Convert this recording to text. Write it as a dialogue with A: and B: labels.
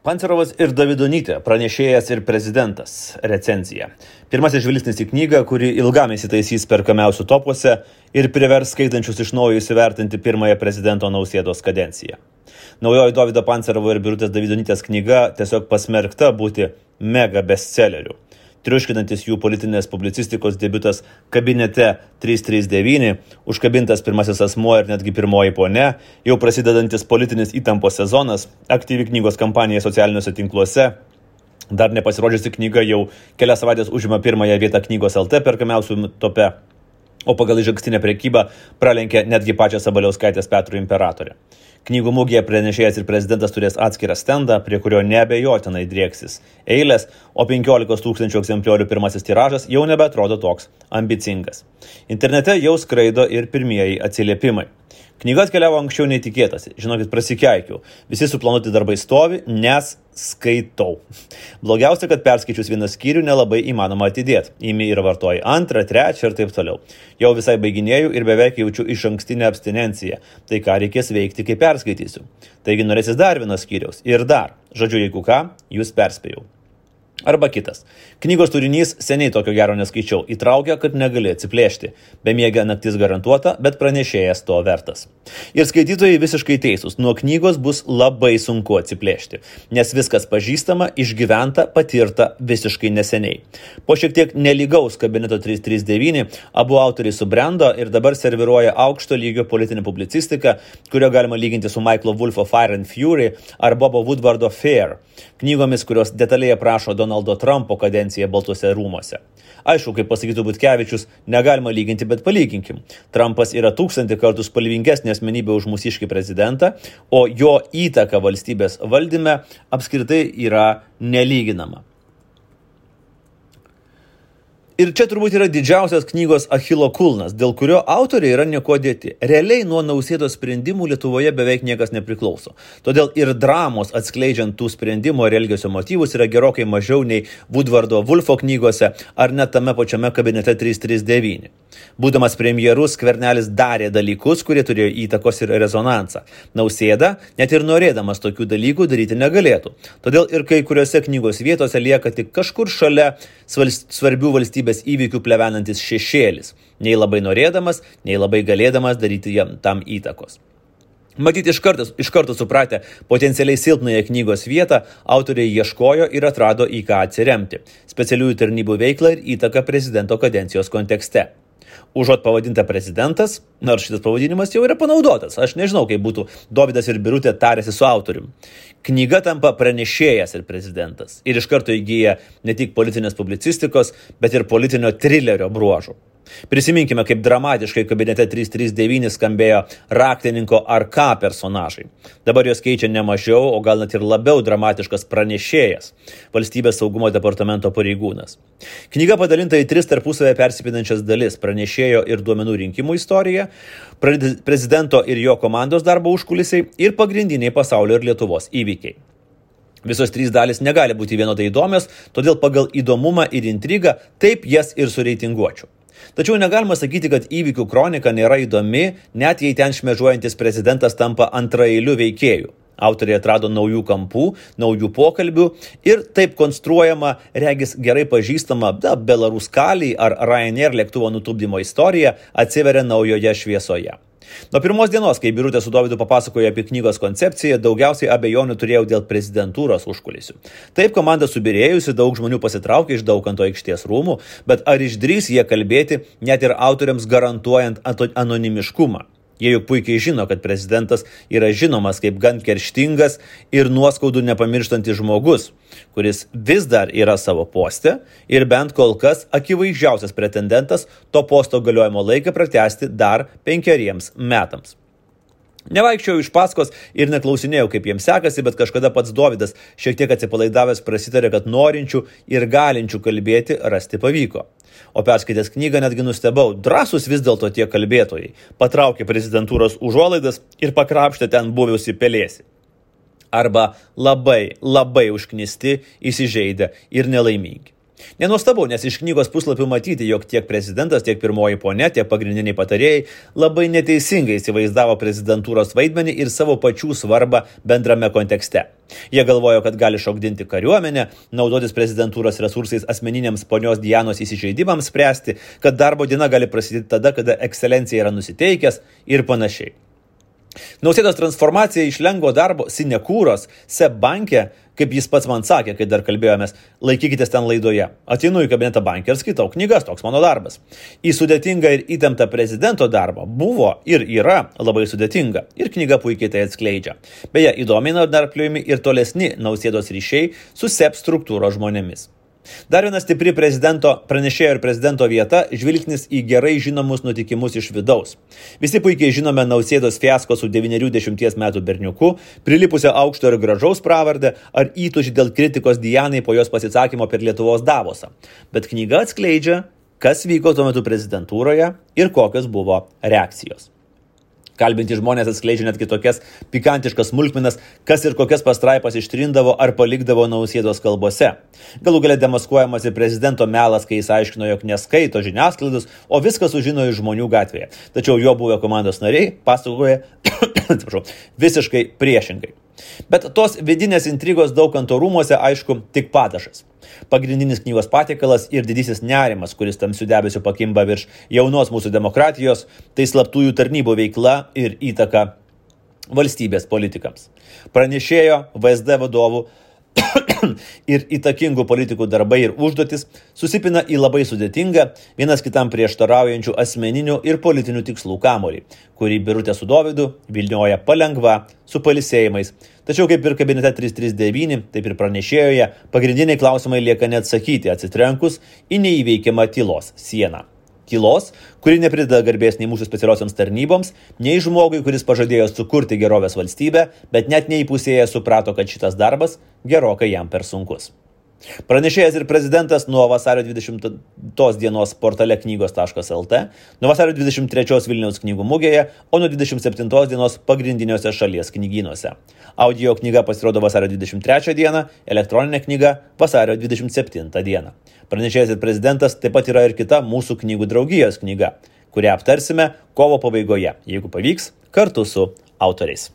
A: Pancerovas ir Davidonytė, pranešėjas ir prezidentas. Recenzija. Pirmasis žvilgsnis į knygą, kuri ilgam įsitaisys perkamiausių topuose ir privers skaitančius iš naujo įsivertinti pirmąją prezidento Nausėdos kadenciją. Naujoji Davido Pancerovo ir Birutės Davidonytės knyga tiesiog pasmerkta būti mega bestselleriu triuškinantis jų politinės publicistikos debutas kabinete 339, užkabintas pirmasis asmuo ir netgi pirmoji ponė, jau prasidedantis politinis įtampos sezonas, aktyvi knygos kampanija socialiniuose tinkluose. Dar nepasirodžiusi knyga jau kelias savaitės užima pirmąją vietą knygos LT perkamiausių tope, o pagal išankstinę priekybą pralenkė netgi pačią Sabaliauskaitės Petrų imperatorę. Knygų mūgėje pranešėjas ir prezidentas turės atskirą stendą, prie kurio nebejotinai drieksis eilės, o 15 tūkstančių egzempliorių pirmasis tiražas jau nebetrodo toks ambicingas. Internete jau skraido ir pirmieji atsiliepimai. Knyga atkeliavo anksčiau nei tikėtasi. Žinokit, prasikeikiau. Visi suplanuoti darbai stovi, nes skaitau. Blogiausia, kad perskaičius vieną skyrių nelabai įmanoma atidėti. Įmi ir vartoji antrą, trečią ir taip toliau. Jau visai baiginėjau ir beveik jaučiu iš ankstinę abstinenciją. Tai ką reikės veikti, kai perskaitysiu. Taigi norėsis dar vienos skyriaus. Ir dar. Žodžiu, jeigu ką, jūs perspėjau. Arba kitas. Knygos turinys seniai tokio gero neskaičiau. Įtraukia, kad negali atsiplėšti. Bemiega naktis garantuota, bet pranešėjas to vertas. Ir skaitytojai visiškai teisūs. Nuo knygos bus labai sunku atsiplėšti. Nes viskas pažįstama, išgyventa, patirta visiškai neseniai. Po šiek tiek nelygaus kabineto 339 abu autoriai subrendo ir dabar serviruoja aukšto lygio politinę publicistiką, kurio galima lyginti su Michaelo Wolfo Fire and Fury ar Bobo Woodwardo Fair. Knygomis, kurios detaliai aprašo Donald Donaldo Trumpo kadenciją Baltuose rūmose. Aišku, kaip pasakytų Butkevičius, negalima lyginti, bet palyginkim. Trumpas yra tūkstantį kartų spalvingesnė asmenybė už mūsiškį prezidentą, o jo įtaka valstybės valdyme apskritai yra nelyginama. Ir čia turbūt yra didžiausias knygos Achilo kulnas, dėl kurio autoriai yra nieko dėti. Realiai nuo nausėdos sprendimų Lietuvoje beveik niekas nepriklauso. Todėl ir dramos atskleidžiant tų sprendimų ar elgesio motyvus yra gerokai mažiau nei Woodwardo Wolfo knygose ar net tame pačiame kabinete 339. Būdamas premjerus, Skvernelis darė dalykus, kurie turėjo įtakos ir rezonansą. Nausėda, net ir norėdamas tokių dalykų, daryti negalėtų. Todėl ir kai kuriuose knygos vietose lieka tik kažkur šalia svarbių valstybės valstybės įvykių plevenantis šešėlis, nei labai norėdamas, nei labai galėdamas daryti jam tam įtakos. Matyti iš karto, iš karto supratę potencialiai silpnąją knygos vietą, autoriai ieškojo ir atrado į ką atsiremti - specialiųjų tarnybų veiklą ir įtaką prezidento kadencijos kontekste. Užuot pavadinta prezidentas, nors šitas pavadinimas jau yra panaudotas, aš nežinau, kaip būtų Davidas ir Birutė tarėsi su autoriumi. Knyga tampa pranešėjas ir prezidentas ir iš karto įgyja ne tik politinės publicistikos, bet ir politinio trilerio bruožų. Prisiminkime, kaip dramatiškai kabinete 339 skambėjo raktininko ar ką personažai. Dabar jos keičia ne mažiau, o gal net ir labiau dramatiškas pranešėjas - valstybės saugumo departamento pareigūnas. Knyga padalinta į tris tarpusavę persipinančias dalis - pranešėjo ir duomenų rinkimų istorija, prezidento ir jo komandos darbo užkulisiai ir pagrindiniai pasaulio ir Lietuvos įvykiai. Visos trys dalis negali būti vienodai įdomios, todėl pagal įdomumą ir intrigą taip jas ir sureitinguočiau. Tačiau negalima sakyti, kad įvykių kronika nėra įdomi, net jei ten šmežuojantis prezidentas tampa antraeiliu veikėju. Autoriai atrado naujų kampų, naujų pokalbių ir taip konstruojama, regis gerai pažįstama, da, Belarus Kaliai ar Ryanair lėktuvo nutupdymo istorija atsiveria naujoje šviesoje. Nuo pirmos dienos, kai Birutė su Dovydu papasakojo apie knygos koncepciją, daugiausiai abejonių turėjau dėl prezidentūros užkulisių. Taip komanda subirėjusi, daug žmonių pasitraukė iš dauganto aikštės rūmų, bet ar išdrys jie kalbėti, net ir autoriams garantuojant anonimiškumą? Jie juk puikiai žino, kad prezidentas yra žinomas kaip gan kerštingas ir nuoskaudų nepamirštantis žmogus, kuris vis dar yra savo poste ir bent kol kas akivaizdžiausias pretendentas to posto galiojimo laiką pratesti dar penkeriems metams. Nevaikščiau iš paskos ir neklausinėjau, kaip jiems sekasi, bet kažkada pats Davidas šiek tiek atsipalaidavęs prasitarė, kad norinčių ir galinčių kalbėti rasti pavyko. O perskaitęs knygą netgi nustebau, drąsus vis dėlto tie kalbėtojai. Patraukė prezidentūros užuolaidas ir pakrapštė ten buvusi pelėsi. Arba labai, labai užknisti, įsižeidę ir nelaimingi. Nenuostabu, nes iš knygos puslapių matyti, jog tiek prezidentas, tiek pirmoji ponė, tiek pagrindiniai patarėjai labai neteisingai įsivaizdavo prezidentūros vaidmenį ir savo pačių svarbą bendrame kontekste. Jie galvojo, kad gali šokdinti kariuomenę, naudotis prezidentūros resursais asmeniniams ponios Dianos įsižeidimams spręsti, kad darbo diena gali prasidėti tada, kada ekscelencija yra nusiteikęs ir panašiai. Nausėdos transformacija iš lengvo darbo sinekūros SEB bankė, kaip jis pats man sakė, kai dar kalbėjomės, laikykitės ten laidoje. Atinu į kabinetą bankę ir skaitau knygas, toks mano darbas. Į sudėtingą ir įtemptą prezidento darbą buvo ir yra labai sudėtinga. Ir knyga puikiai tai atskleidžia. Beje, įdomiai dar pliujami ir tolesni nausėdos ryšiai su SEB struktūros žmonėmis. Dar viena stipri prezidento pranešėjo ir prezidento vieta - žvilgsnis į gerai žinomus nutikimus iš vidaus. Visi puikiai žinome Nausėdos fiasko su 90 metų berniuku, prilipusią aukšto ir gražaus pravardę ar įtužį dėl kritikos Dianai po jos pasisakymo per Lietuvos Davosą. Bet knyga atskleidžia, kas vyko tuo metu prezidentūroje ir kokios buvo reakcijos. Kalbinti žmonės atskleidžia netgi tokias pikantiškas smulkmenas, kas ir kokias pastraipas ištrindavo ar palikdavo nausėdos kalbose. Galų galę demaskuojamas ir prezidento melas, kai jis aiškino, jog neskaito žiniasklaidos, o viską sužino iš žmonių gatvėje. Tačiau jo buvę komandos nariai pasakoja, visiškai priešingai. Bet tos vidinės intrigos daug kanto rūmose, aišku, tik padažas. Pagrindinis knygos patiekalas ir didysis nerimas, kuris tamsių debesių pakimba virš jaunos mūsų demokratijos, tai slaptųjų tarnybų veikla ir įtaka valstybės politikams. Pranešėjo VSD vadovų ir įtakingų politikų darbai ir užduotis susipina į labai sudėtingą, vienas kitam prieštaraujančių asmeninių ir politinių tikslų kamolį, kurį Birutė su Dovydu Vilniuoja palengva su palisėjimais. Tačiau kaip ir kabinete 339, taip ir pranešėjoje, pagrindiniai klausimai lieka neatsakyti atsitrenkus į neįveikiamą tylos sieną tylos, kuri neprideda garbės nei mūsų specialiosioms tarnyboms, nei žmogui, kuris pažadėjo sukurti gerovės valstybę, bet net neįpusėję suprato, kad šitas darbas gerokai jam per sunkus. Pranešėjas ir prezidentas nuo vasario 20 dienos portale knygos.lt, nuo vasario 23 Vilniaus knygų mugėje, o nuo 27 dienos pagrindiniuose šalies knygynuose. Audio knyga pasirodo vasario 23 dieną, elektroninė knyga vasario 27 dieną. Pranešėjas ir prezidentas taip pat yra ir kita mūsų knygų draugijos knyga, kurią aptarsime kovo pabaigoje, jeigu pavyks, kartu su autoriais.